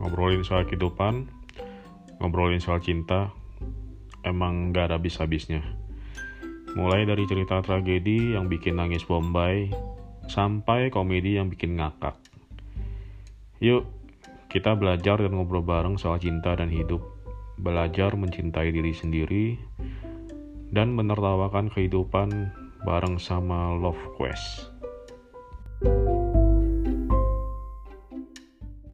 ngobrolin soal kehidupan, ngobrolin soal cinta, emang gak ada habis-habisnya. Mulai dari cerita tragedi yang bikin nangis Bombay, sampai komedi yang bikin ngakak. Yuk, kita belajar dan ngobrol bareng soal cinta dan hidup. Belajar mencintai diri sendiri, dan menertawakan kehidupan bareng sama Love Quest.